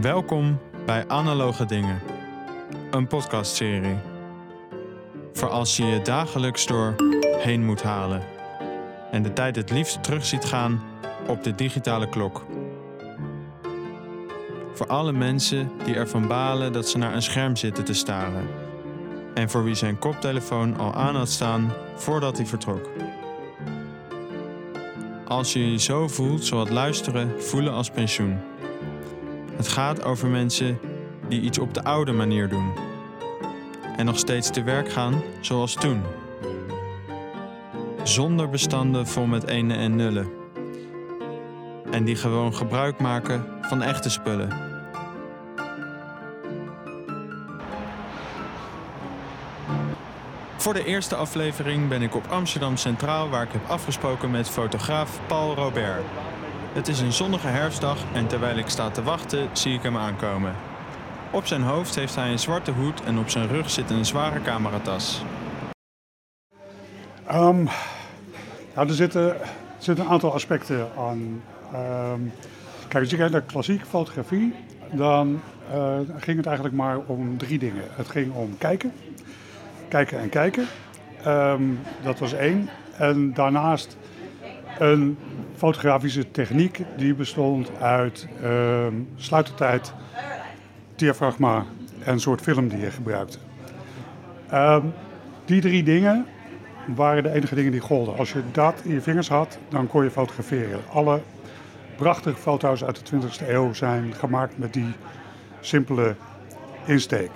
Welkom bij Analoge Dingen, een podcastserie. Voor als je je dagelijks door heen moet halen en de tijd het liefst terug ziet gaan op de digitale klok. Voor alle mensen die ervan balen dat ze naar een scherm zitten te staren. En voor wie zijn koptelefoon al aan had staan voordat hij vertrok. Als je je zo voelt, zal het luisteren voelen als pensioen. Het gaat over mensen die iets op de oude manier doen. En nog steeds te werk gaan zoals toen. Zonder bestanden vol met enen en nullen. En die gewoon gebruik maken van echte spullen. Voor de eerste aflevering ben ik op Amsterdam Centraal waar ik heb afgesproken met fotograaf Paul Robert. Het is een zonnige herfstdag en terwijl ik sta te wachten zie ik hem aankomen. Op zijn hoofd heeft hij een zwarte hoed en op zijn rug zit een zware cameratas. Nou, er zitten, zitten een aantal aspecten aan. Um, kijk, als je kijkt naar klassieke fotografie, dan uh, ging het eigenlijk maar om drie dingen. Het ging om kijken, kijken en kijken. Um, dat was één. En daarnaast een fotografische techniek die bestond uit uh, sluitertijd, diafragma en een soort film die je gebruikte. Um, die drie dingen waren de enige dingen die golden. Als je dat in je vingers had, dan kon je fotograferen. Alle prachtige foto's uit de 20e eeuw zijn gemaakt met die simpele insteek.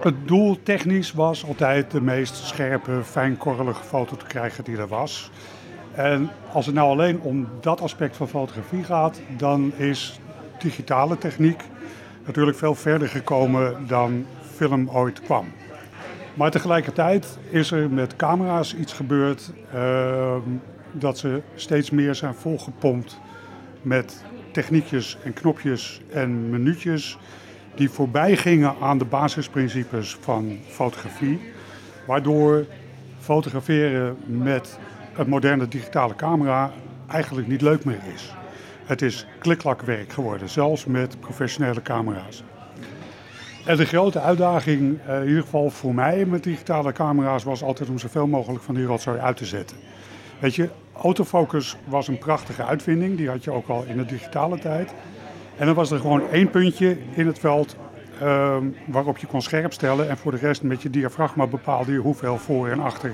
Het doel technisch was altijd de meest scherpe, fijnkorrelige foto te krijgen die er was. En als het nou alleen om dat aspect van fotografie gaat, dan is digitale techniek natuurlijk veel verder gekomen dan film ooit kwam. Maar tegelijkertijd is er met camera's iets gebeurd uh, dat ze steeds meer zijn volgepompt met techniekjes en knopjes en minuutjes die voorbij gingen aan de basisprincipes van fotografie, waardoor fotograferen met een moderne digitale camera eigenlijk niet leuk meer is. Het is kliklakwerk geworden, zelfs met professionele camera's. En de grote uitdaging, uh, in ieder geval voor mij met digitale camera's, was altijd om zoveel mogelijk van die rotzooi uit te zetten. Weet je, autofocus was een prachtige uitvinding, die had je ook al in de digitale tijd. En dan was er gewoon één puntje in het veld uh, waarop je kon scherp stellen. En voor de rest met je diafragma bepaalde je hoeveel voor en achter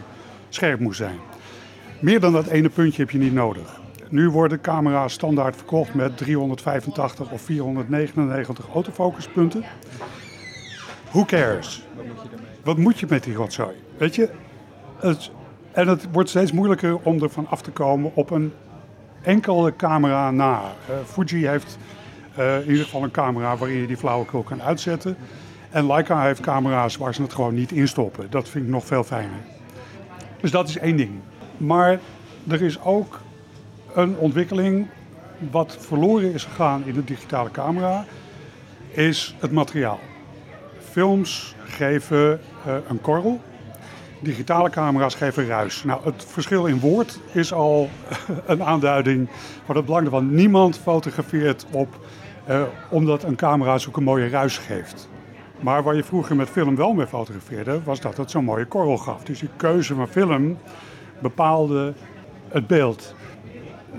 scherp moest zijn. Meer dan dat ene puntje heb je niet nodig. Nu worden camera's standaard verkocht met 385 of 499 autofocuspunten. Who cares? Wat moet je met die rotzooi? Weet je, het, en het wordt steeds moeilijker om er van af te komen op een enkele camera na. Uh, Fuji heeft uh, in ieder geval een camera waarin je die flauwekul kan uitzetten. En Leica heeft camera's waar ze het gewoon niet instoppen. Dat vind ik nog veel fijner. Dus dat is één ding. Maar er is ook een ontwikkeling wat verloren is gegaan in de digitale camera, is het materiaal. Films geven uh, een korrel, digitale camera's geven ruis. Nou, het verschil in woord is al een aanduiding van het belang ervan. Niemand fotografeert op uh, omdat een camera zo'n mooie ruis geeft. Maar waar je vroeger met film wel mee fotografeerde, was dat het zo'n mooie korrel gaf. Dus die keuze van film bepaalde het beeld.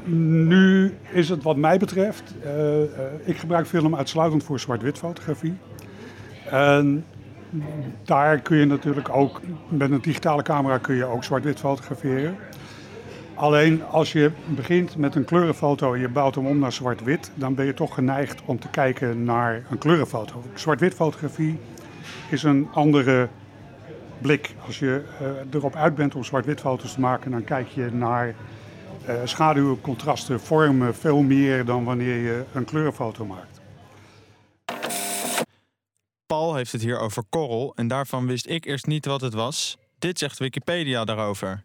Nu is het wat mij betreft, uh, uh, ik gebruik film uitsluitend voor zwart-wit fotografie. En daar kun je natuurlijk ook, met een digitale camera kun je ook zwart-wit fotograferen. Alleen als je begint met een kleurenfoto en je bouwt hem om naar zwart-wit, dan ben je toch geneigd om te kijken naar een kleurenfoto. Zwart-wit fotografie is een andere blik. Als je uh, erop uit bent om zwart-wit foto's te maken, dan kijk je naar uh, schaduwen, contrasten, vormen veel meer dan wanneer je een kleurenfoto maakt. Paul heeft het hier over korrel en daarvan wist ik eerst niet wat het was. Dit zegt Wikipedia daarover.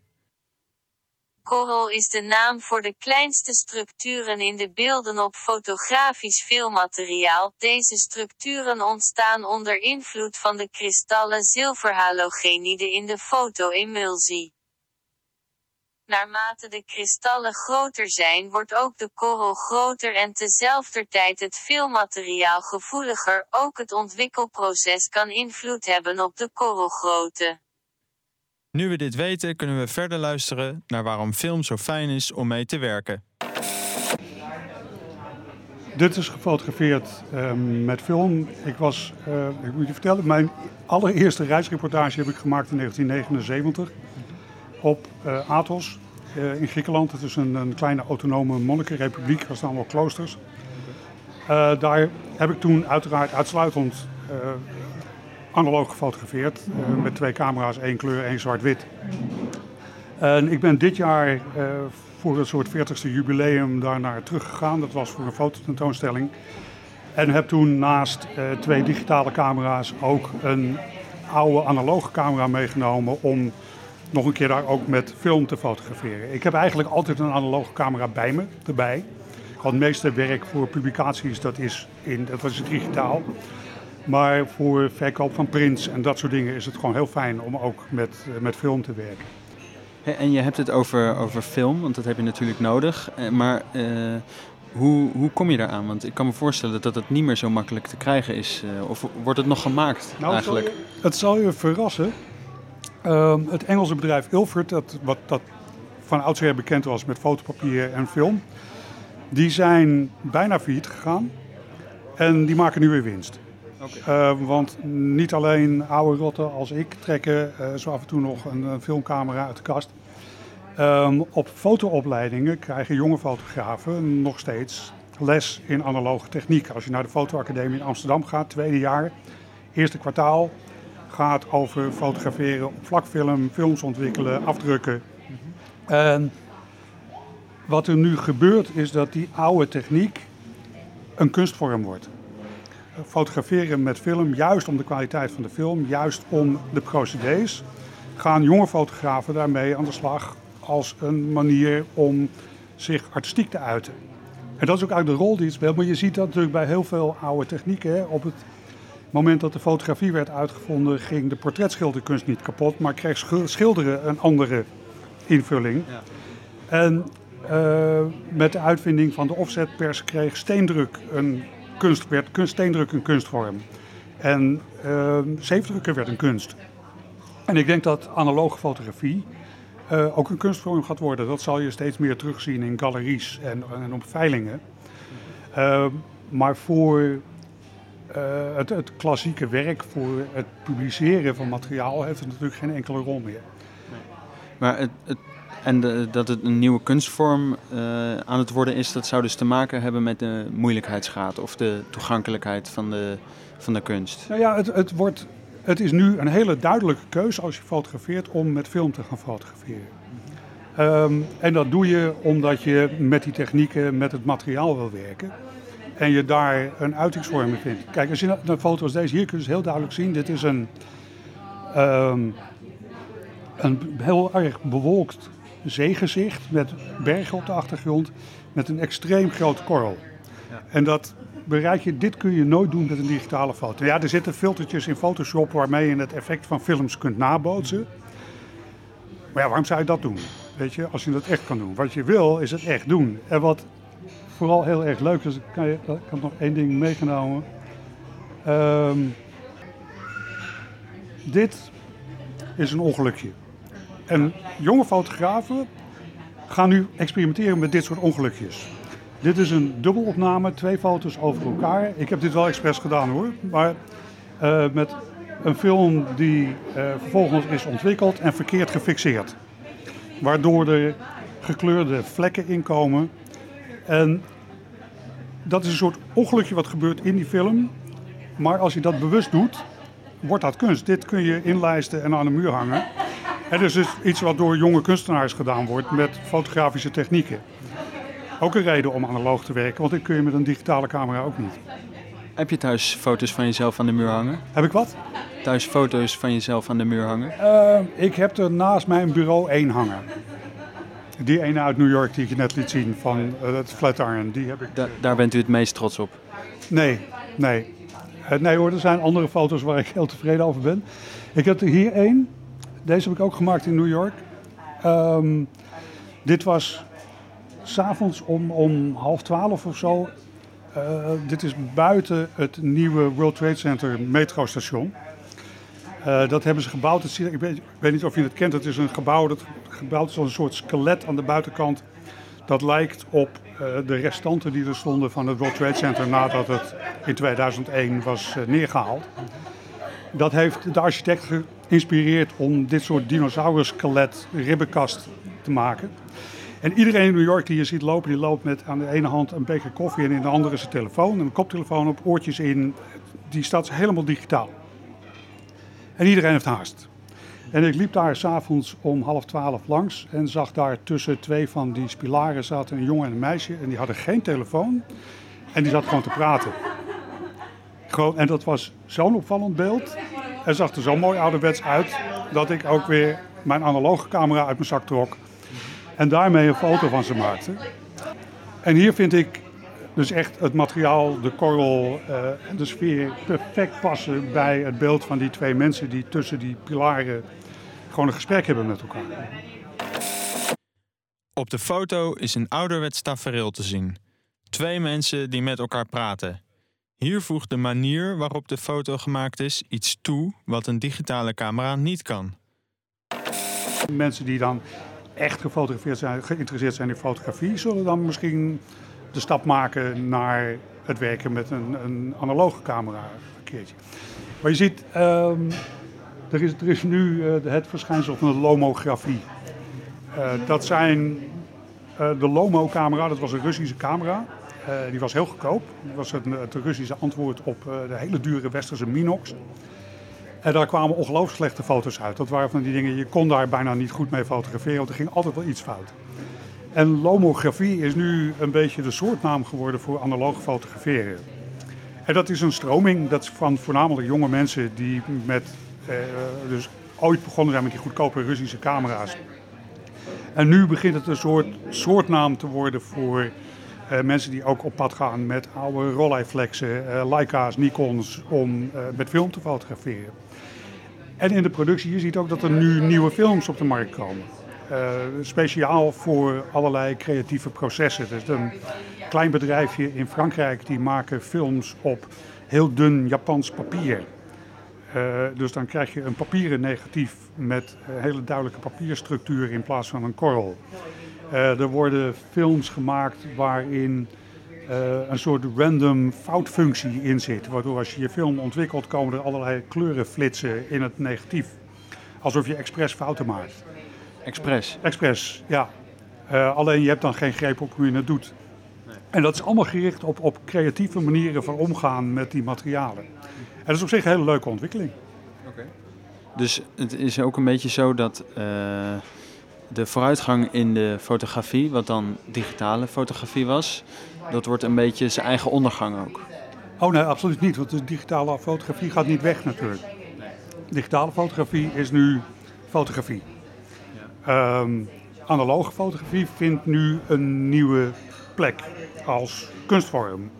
Korrel is de naam voor de kleinste structuren in de beelden op fotografisch filmmateriaal. Deze structuren ontstaan onder invloed van de kristallen zilverhalogenide in de fotoemulsie. Naarmate de kristallen groter zijn, wordt ook de korrel groter en tezelfdertijd het filmmateriaal gevoeliger. Ook het ontwikkelproces kan invloed hebben op de korrelgrootte. Nu we dit weten, kunnen we verder luisteren naar waarom film zo fijn is om mee te werken. Dit is gefotografeerd ehm, met film. Ik was, eh, ik moet je vertellen, mijn allereerste reisreportage heb ik gemaakt in 1979 op uh, Athos uh, in Griekenland. Het is een, een kleine autonome monnikenrepubliek, er staan allemaal kloosters. daar heb ik toen uiteraard uitsluitend analoog gefotografeerd. met twee camera's, één kleur, één zwart-wit. En ik ben dit jaar voor een soort 40ste jubileum daarnaar teruggegaan. Dat was voor een fototentoonstelling. En heb toen naast uh, twee digitale camera's ook een oude analoge camera meegenomen om nog een keer daar ook met film te fotograferen. Ik heb eigenlijk altijd een analoge camera bij me, erbij. Want het meeste werk voor publicaties, dat is, in, dat is digitaal. Maar voor verkoop van prints en dat soort dingen is het gewoon heel fijn om ook met, eh, met film te werken. En je hebt het over, over film, want dat heb je natuurlijk nodig. Eh, maar uh, hoe, hoe kom je daaraan? Want ik kan me voorstellen dat het niet meer zo makkelijk te krijgen is. Of wordt het nog gemaakt nou, eigenlijk? Het zal je, verrassen. Uh, het Engelse bedrijf Ilford, dat, wat, dat van oudsher bekend was met fotopapier en film, die zijn bijna failliet gegaan. En die maken nu weer winst. Uh, want niet alleen oude rotten als ik trekken uh, zo af en toe nog een, filmcamera uit de kast. Um, op fotoopleidingen krijgen jonge fotografen nog steeds les in analoge techniek. Als je naar de fotoacademie in Amsterdam gaat, tweede jaar, eerste kwartaal, gaat over fotograferen op vlakfilm, films ontwikkelen, afdrukken. En wat er nu gebeurt is dat die oude techniek een kunstvorm wordt fotograferen met film, juist om de kwaliteit van de film, juist om de procedés, gaan jonge fotografen daarmee aan de slag als een manier om zich artistiek te uiten. En dat is ook eigenlijk de rol die het speelt. Maar je ziet dat natuurlijk bij heel veel oude technieken. Op het moment dat de fotografie werd uitgevonden, ging de portretschilderkunst niet kapot, maar kreeg schilderen een andere invulling. Ja. En uh, met de uitvinding van de offsetpers kreeg steendruk een kunst werd kunst, steendruk een kunstvorm. En uh, zeefdrukken werd een kunst. En ik denk dat analoge fotografie uh, ook een kunstvorm gaat worden. Dat zal je steeds meer terugzien in galeries en, en op veilingen. Uh, maar voor uh, het, het, klassieke werk, voor het publiceren van materiaal, heeft het natuurlijk geen enkele rol meer. Maar het, het en dat het een nieuwe kunstvorm uh, aan het worden is, dat zou dus te maken hebben met de moeilijkheidsgraad of de toegankelijkheid van de, van de kunst. Nou ja, het, het, wordt, het is nu een hele duidelijke keuze als je fotografeert om met film te gaan fotograferen. Um, en dat doe je omdat je met die technieken, met het materiaal wil werken. En je daar een uitingsvorm in vindt. Kijk, als je een foto als deze hier kun je heel duidelijk zien. Dit is een, um, een heel erg bewolkt zeegezicht met bergen op de achtergrond met een extreem grote korrel. Ja. En dat bereik je, dit kun je nooit doen met een digitale foto. Ja, er zitten filtertjes in Photoshop waarmee je het effect van films kunt nabootsen. Maar ja, waarom zou je dat doen? Weet je, als je dat echt kan doen. Wat je wil, is het echt doen. En wat vooral heel erg leuk is, kan je, ik heb nog één ding meegenomen. Um, dit is een ongelukje. En jonge fotografen gaan nu experimenteren met dit soort ongelukjes. Dit is een dubbelopname, twee foto's over elkaar. Ik heb dit wel expres gedaan hoor. Maar uh, met een film die uh, vervolgens is ontwikkeld en verkeerd gefixeerd. Waardoor er gekleurde vlekken inkomen. En dat is een soort ongelukje wat gebeurt in die film. Maar als je dat bewust doet, wordt dat kunst. Dit kun je inlijsten en aan de muur hangen. Het is dus iets wat door jonge kunstenaars gedaan wordt met fotografische technieken. Ook een reden om analoog te werken, want dit kun je met een digitale camera ook niet. Heb je thuis foto's van jezelf aan de muur hangen? Heb ik wat? Thuis foto's van jezelf aan de muur hangen? Uh, ik heb er naast mijn bureau één hangen. Die ene uit New York die ik je net liet zien van uh, het Flatiron, die heb ik. Da daar bent u het meest trots op? Nee, nee. Uh, nee hoor, er zijn andere foto's waar ik heel tevreden over ben. Ik heb er hier één. Deze heb ik ook gemaakt in New York. Um, Dit was s'avonds om, om half twaalf of zo. Uh, dit is buiten het nieuwe World Trade Center metrostation. Uh, dat hebben ze gebouwd. Ik weet, ik weet, niet of je het kent. Het is een gebouw dat gebouwd is als een soort skelet aan de buitenkant. Dat lijkt op uh, de restanten die er stonden van het World Trade Center nadat het in 2001 was neergehaald. Dat heeft de architect geïnspireerd om dit soort dinosaurus-skelet ribbenkast te maken. En iedereen in New York die je ziet lopen, die loopt met aan de ene hand een beker koffie en in de andere zijn telefoon. Een koptelefoon op, oortjes in. Die stad is helemaal digitaal. En iedereen heeft haast. En ik liep daar s'avonds om half twaalf langs en zag daar tussen twee van die pilaren zaten een jongen en een meisje. En die hadden geen telefoon en die zaten gewoon te praten. Gewoon, en dat was zo'n opvallend beeld. En zag er zo mooi ouderwets uit dat ik ook weer mijn analoge camera uit mijn zak trok en daarmee een foto van ze maakte. En hier vind ik dus echt het materiaal, de korrel uh, en de sfeer perfect passen bij het beeld van die twee mensen die tussen die pilaren gewoon een gesprek hebben met elkaar. Op de foto is een ouderwets tafereel te zien. Twee mensen die met elkaar praten. Hier voegt de manier waarop de foto gemaakt is iets toe wat een digitale camera niet kan. Mensen die dan echt gefotografeerd zijn, geïnteresseerd zijn in fotografie, zullen dan misschien de stap maken naar het werken met een, een analoge camera een. Maar je ziet, um, er, is, er is nu uh, het verschijnsel van de lomografie. Uh, dat zijn uh, de Lomo-camera, dat was een Russische camera. Die was heel goedkoop. Dat was het, het Russische antwoord op de hele dure westerse Minox. En daar kwamen ongelooflijk slechte foto's uit. Dat waren van die dingen, je kon daar bijna niet goed mee fotograferen, want er ging altijd wel iets fout. En lomografie is nu een beetje de soortnaam geworden voor analoog fotograferen. En dat is een stroming, dat van voornamelijk jonge mensen die met, eh, dus ooit begonnen zijn met die goedkope Russische camera's. En nu begint het een soort soortnaam te worden voor uh, mensen die ook op pad gaan met oude Rolleiflexen, uh, Leica's, Nikons om uh, met film te fotograferen. En in de productie, je ziet ook dat er nu nieuwe films op de markt komen. Speciaal voor allerlei creatieve processen. Dus een klein bedrijfje in Frankrijk die maken films op heel dun Japans papier. Dus dan krijg je een papieren negatief met een hele duidelijke papierstructuur in plaats van een korrel. Uh, er worden films gemaakt waarin uh, een soort random foutfunctie in zit. Waardoor als je je film ontwikkelt komen er allerlei kleuren flitsen in het negatief. Alsof je expres fouten maakt. Expres? Expres, ja. Uh, alleen je hebt dan geen greep op hoe je het doet. Nee. En dat is allemaal gericht op, op creatieve manieren van omgaan met die materialen. En dat is op zich een hele leuke ontwikkeling. Okay. Dus het is ook een beetje zo dat de vooruitgang in de fotografie, wat dan digitale fotografie was, dat wordt een beetje zijn eigen ondergang ook. Oh nee, absoluut niet. Want de digitale fotografie gaat niet weg natuurlijk. Digitale fotografie is nu fotografie. Um, analoge fotografie vindt nu een nieuwe plek als kunstvorm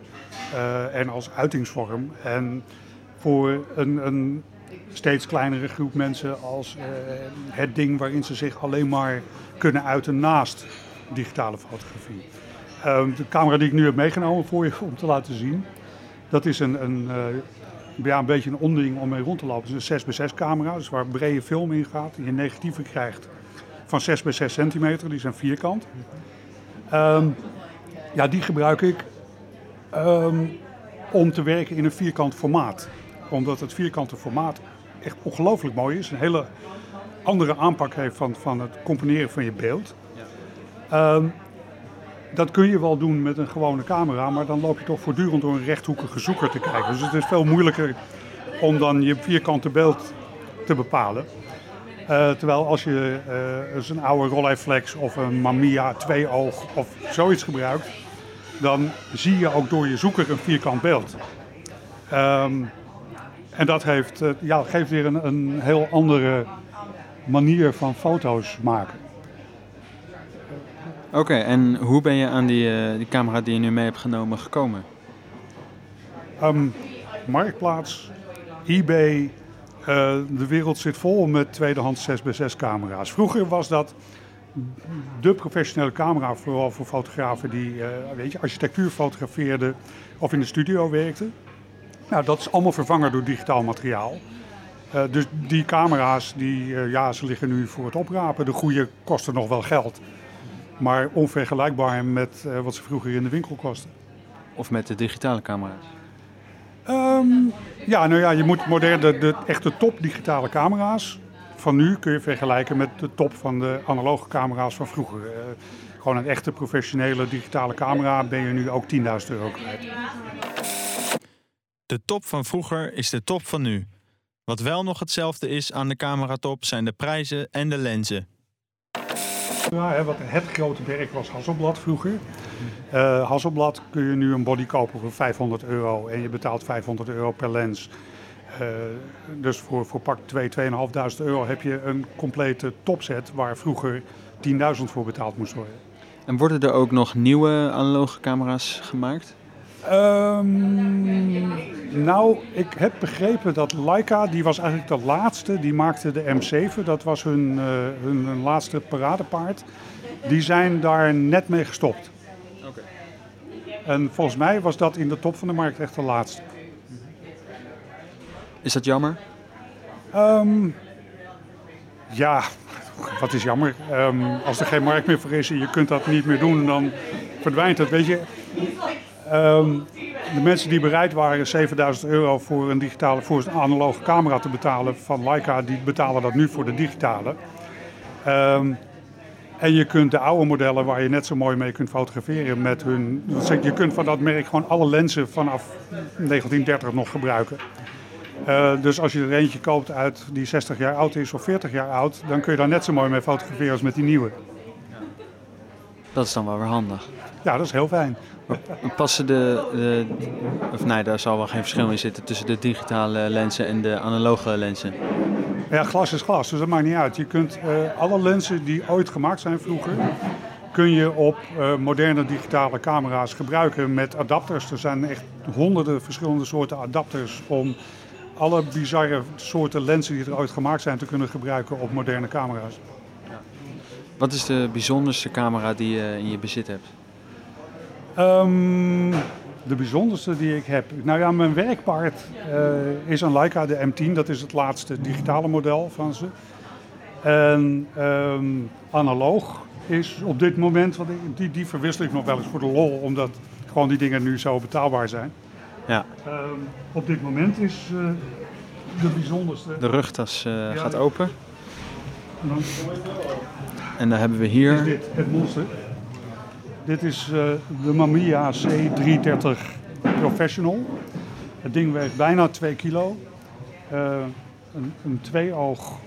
uh, en als uitingsvorm. En voor een, een steeds kleinere groep mensen als uh, het ding waarin ze zich alleen maar kunnen uiten naast digitale fotografie. Uh, de camera die ik nu heb meegenomen voor je om te laten zien, dat is een, een, uh, ja, een beetje een onding om mee rond te lopen. Het is een 6x6 camera, dus waar brede film in gaat, die je negatieven krijgt van 6 x 6 centimeter, die zijn vierkant. Um, ja, die gebruik ik um, om te werken in een vierkant formaat. Omdat het vierkante formaat echt ongelooflijk mooi is. Een hele andere aanpak heeft van, van het componeren van je beeld. Um, dat kun je wel doen met een gewone camera, maar dan loop je toch voortdurend door een rechthoekige zoeker te kijken. Dus het is veel moeilijker om dan je vierkante beeld te bepalen. Uh, terwijl als je uh, eens een oude Rolleiflex of een Mamiya 2-oog of zoiets gebruikt, dan zie je ook door je zoeker een vierkant beeld. Um, en dat heeft, uh, ja, geeft weer een, een heel andere manier van foto's maken. Oké, okay, en hoe ben je aan die, uh, die camera die je nu mee hebt genomen gekomen? Um, marktplaats, eBay, uh, de wereld zit vol met tweedehands 6x6 camera's. Vroeger was dat de professionele camera, vooral voor fotografen die eh, weet je, architectuur fotografeerden of in de studio werkten. Nou, dat is allemaal vervangen door digitaal materiaal. Uh, dus die camera's, die, uh, ja, ze liggen nu voor het oprapen. De goede kosten nog wel geld. Maar onvergelijkbaar met uh, wat ze vroeger in de winkel kosten. Of met de digitale camera's? Um, ja, nou ja, je moet moderne, de, de echte top digitale camera's van nu kun je vergelijken met de top van de analoge camera's van vroeger. Gewoon een echte professionele digitale camera ben je nu ook 10.000 euro kwijt. De top van vroeger is de top van nu. Wat wel nog hetzelfde is aan de cameratop zijn de prijzen en de lenzen. Ja, hè, wat het grote werk was Hasselblad vroeger. Uh, Hasselblad kun je nu een body kopen voor 500 euro en je betaalt 500 euro per lens. Uh, dus voor, voor pak 2, 2.500 euro heb je een complete topset waar vroeger 10.000 voor betaald moest worden. En worden er ook nog nieuwe analoge camera's gemaakt? Um, nou, ik heb begrepen dat Leica, die was eigenlijk de laatste, die maakte de M7, dat was hun, uh, hun, hun, laatste paradepaard. Die zijn daar net mee gestopt. Okay. En volgens mij was dat in de top van de markt echt de laatste. Is dat jammer? Um, ja, wat is jammer. Um, als er geen markt meer voor is en je kunt dat niet meer doen, dan verdwijnt het. Weet je, um, de mensen die bereid waren 7000 euro voor een, digitale, voor een analoge camera te betalen van Leica, die betalen dat nu voor de digitale. Um, en je kunt de oude modellen waar je net zo mooi mee kunt fotograferen met hun. Je kunt van dat merk gewoon alle lenzen vanaf 1930 nog gebruiken. Uh, dus als je er eentje koopt uit die 60 jaar oud is of 40 jaar oud, dan kun je daar net zo mooi mee fotograferen als met die nieuwe. Dat is dan wel weer handig. Ja, dat is heel fijn. Passen de, de, of nee, daar zal wel geen verschil in zitten tussen de digitale lenzen en de analoge lenzen. Ja, glas is glas, dus dat maakt niet uit. Je kunt uh, alle lenzen die ooit gemaakt zijn vroeger, kun je op uh, moderne digitale camera's gebruiken met adapters. Er zijn echt honderden verschillende soorten adapters om alle bizarre soorten lenzen die er ooit gemaakt zijn te kunnen gebruiken op moderne camera's. Wat is de bijzonderste camera die je in je bezit hebt? Um, de bijzonderste die ik heb. Nou ja, mijn werkpaard uh, is een Leica de M10. Dat is het laatste digitale model van ze. En um, analoog is op dit moment, want die, die verwissel ik nog wel eens voor de lol, omdat gewoon die dingen nu zo betaalbaar zijn. Ja. Um, op dit moment is uh, de bijzonderste. De rugtas uh, ja, gaat open. En, dan, en dan hebben we hier. Is dit het monster. Dit is uh, de Mamiya C330 Professional. Het ding weegt bijna 2 kilo. Uh, een, een twee-oog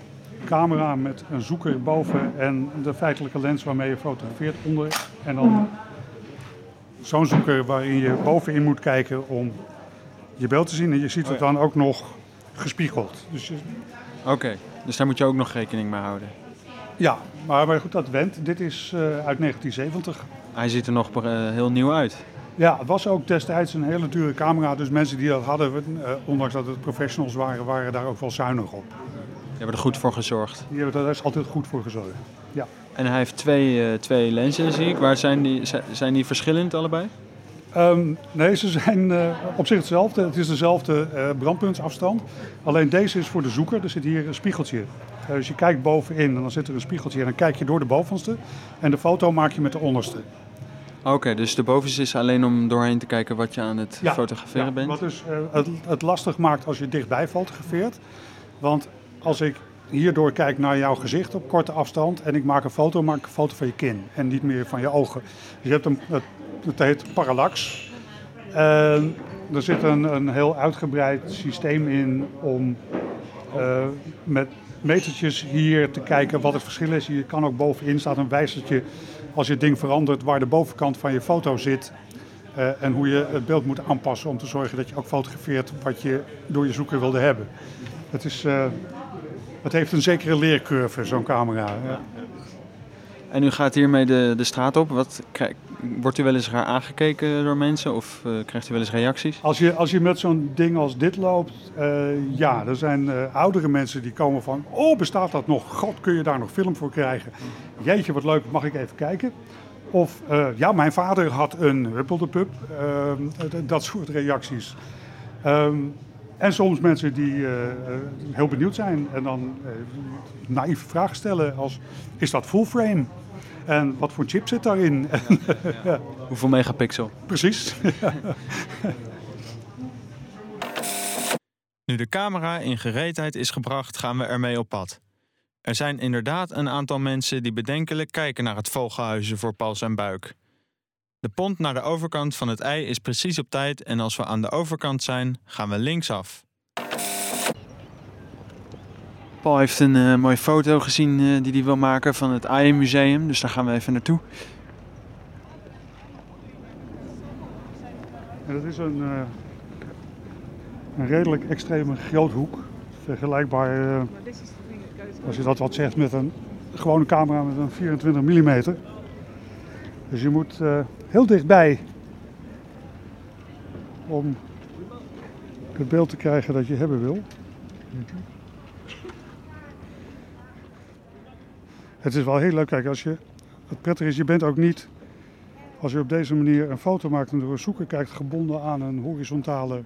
camera met een zoeker boven en de feitelijke lens waarmee je fotografeert onder. En dan zo'n zoeker waarin je bovenin moet kijken om je beeld te zien. En je ziet het dan ook nog gespiegeld. Dus je... Oké, okay, dus daar moet je ook nog rekening mee houden. Ja, maar, maar goed, dat went. Dit is uh, uit 1970. Hij ziet er nog uh, heel nieuw uit. Ja, het was ook destijds een hele dure camera. Dus mensen die dat hadden, uh, ondanks dat het professionals waren, waren daar ook wel zuinig op. Die hebben er goed voor gezorgd. Die hebben daar is altijd goed voor gezorgd, ja. En hij heeft twee, twee lenzen, zie ik. Waar zijn die, zijn die verschillend allebei? Um, nee, ze zijn uh, op zich hetzelfde. Het is dezelfde uh, brandpuntsafstand. Alleen deze is voor de zoeker. Er zit hier een spiegeltje. Uh, dus je kijkt bovenin en dan zit er een spiegeltje. En dan kijk je door de bovenste. En de foto maak je met de onderste. Oké, okay, dus de bovenste is alleen om doorheen te kijken wat je aan het ja, fotograferen ja, bent? Wat dus het, het lastig maakt als je dichtbij fotografeert. Want als ik hierdoor kijk naar jouw gezicht op korte afstand en ik maak een foto, maak ik een foto van je kin en niet meer van je ogen. Dus je hebt een, het, het heet parallax. En er zit een, een heel uitgebreid systeem in om uh, met metertjes hier te kijken wat het verschil is. Je kan ook bovenin staat een wijzertje als je het ding verandert waar de bovenkant van je foto zit. Uh, en hoe je het beeld moet aanpassen om te zorgen dat je ook fotografeert wat je door je zoeker wilde hebben. Het, is, uh, het heeft een zekere leercurve, zo'n camera. Ja. En u gaat hiermee de, de straat op. Wat, wordt u wel eens raar aangekeken door mensen of eh, krijgt u wel eens reacties? Als je, als je met zo'n ding als dit loopt, eh, ja, er zijn eh, oudere mensen die komen van, oh bestaat dat nog? God, kun je daar nog film voor krijgen? Jeetje, wat leuk, mag ik even kijken? Of, ja, mijn vader had een huppeldepup, uh, dat soort reacties. Ehm, en soms mensen die eh, eh, heel benieuwd zijn en dan eh, naïeve vragen stellen als, is dat full frame? En wat voor chip zit daarin? Hoeveel megapixel? Precies. Nu de camera in gereedheid is gebracht, gaan we ermee op pad. Er zijn inderdaad een aantal mensen die bedenkelijk kijken naar het vogelhuizen voor Paul zijn buik. De pont naar de overkant van het ei is precies op tijd en als we aan de overkant zijn, gaan we linksaf. Paul heeft een eh, mooie foto gezien eh, die hij wil maken van het AI Museum. Dus daar gaan we even naartoe. En dat is een, eh, een redelijk extreme groothoek. Vergelijkbaar, als je dat wat zegt, met een gewone camera met een 24 mm. Dus je moet eh, heel dichtbij om het beeld te krijgen dat je hebben wil. Het is wel heel leuk, kijk, als je, het prettig is, je bent ook niet als je op deze manier een foto maakt en door een zoeker kijkt, gebonden aan een horizontale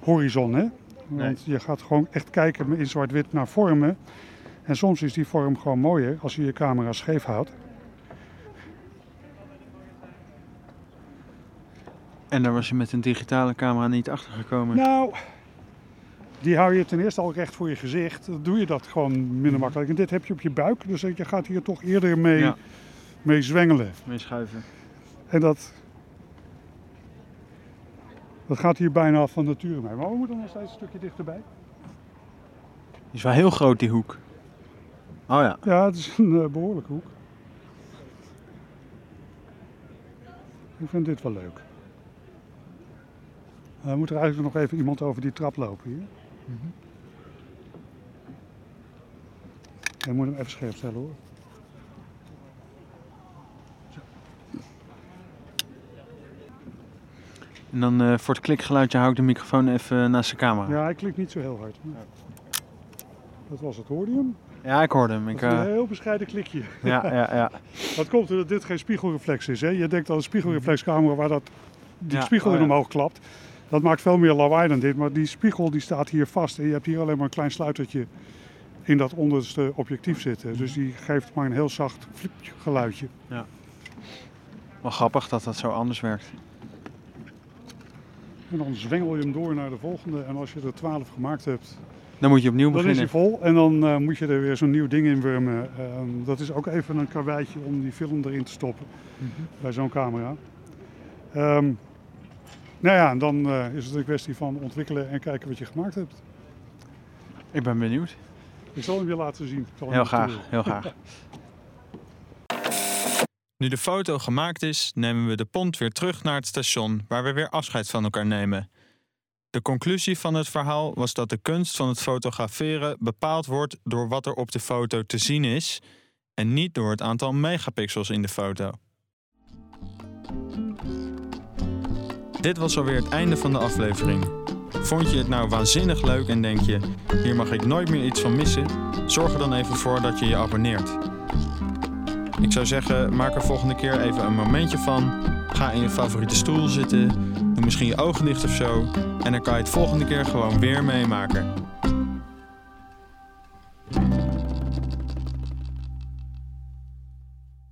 horizon. Hè? Want je gaat gewoon echt kijken in zwart-wit naar vormen. En soms is die vorm gewoon mooier als je je camera scheef houdt. En daar was je met een digitale camera niet achter gekomen. Nou, die hou je ten eerste al recht voor je gezicht. Dan doe je dat gewoon minder makkelijk. En dit heb je op je buik, dus je gaat hier toch eerder mee, Ja. mee zwengelen. Mee schuiven. En dat, dat gaat hier bijna van nature mee. Maar we moeten nog steeds een stukje dichterbij. Die is wel heel groot, die hoek. Oh ja. Ja, het is een eh, behoorlijke hoek. Ik vind dit wel leuk. Uh, moet er eigenlijk nog even iemand over die trap lopen hier. Je moet hem even scherp stellen hoor. En dan eh, voor het klikgeluidje hou ik de microfoon even naast de camera. Ja, Ja, hij klikt niet zo heel hard. maar- Dat was het, hoorde je hem? ik hoorde hem. Ik, is eh, een heel bescheiden klikje. ja, ja, ja. Dat komt omdat dit geen spiegelreflex is. Hè? Je denkt aan een spiegelreflexcamera waar dat, die Ja, spiegel oh in ja. omhoog klapt. Dat maakt veel meer lawaai dan dit. Maar die spiegel die staat hier vast. En je hebt hier alleen maar een klein sluitertje in dat onderste objectief zitten. Dus die geeft maar een heel zacht geluidje. Wel grappig dat dat zo anders werkt. En dan zwengel je hem door naar de volgende. En als je er 12 gemaakt hebt, Dan moet je opnieuw dan is hij beginnen. vol. En dan eh, moet je er weer zo'n nieuw ding in wurmen. Ehm, dat is ook even een karweitje om die film erin te stoppen. bij zo'n camera. Ehm, nou ja, en dan eh, is het een kwestie van ontwikkelen en kijken wat je gemaakt hebt. Ik ben benieuwd. Ik zal hem je laten zien. Heel graag, heel graag. Nu de foto gemaakt is, nemen we de pont weer terug naar het station waar we weer afscheid van elkaar nemen. De conclusie van het verhaal was dat de kunst van het fotograferen bepaald wordt door wat er op de foto te zien is en niet door het aantal megapixels in de foto. Dit was alweer het einde van de aflevering. Vond je het nou waanzinnig leuk en denk je, hier mag ik nooit meer iets van missen? Zorg er dan even voor dat je je abonneert. Ik zou zeggen, maak er volgende keer even een momentje van. Ga in je favoriete stoel zitten. Doe misschien je ogen dicht of zo. En dan kan je het volgende keer gewoon weer meemaken.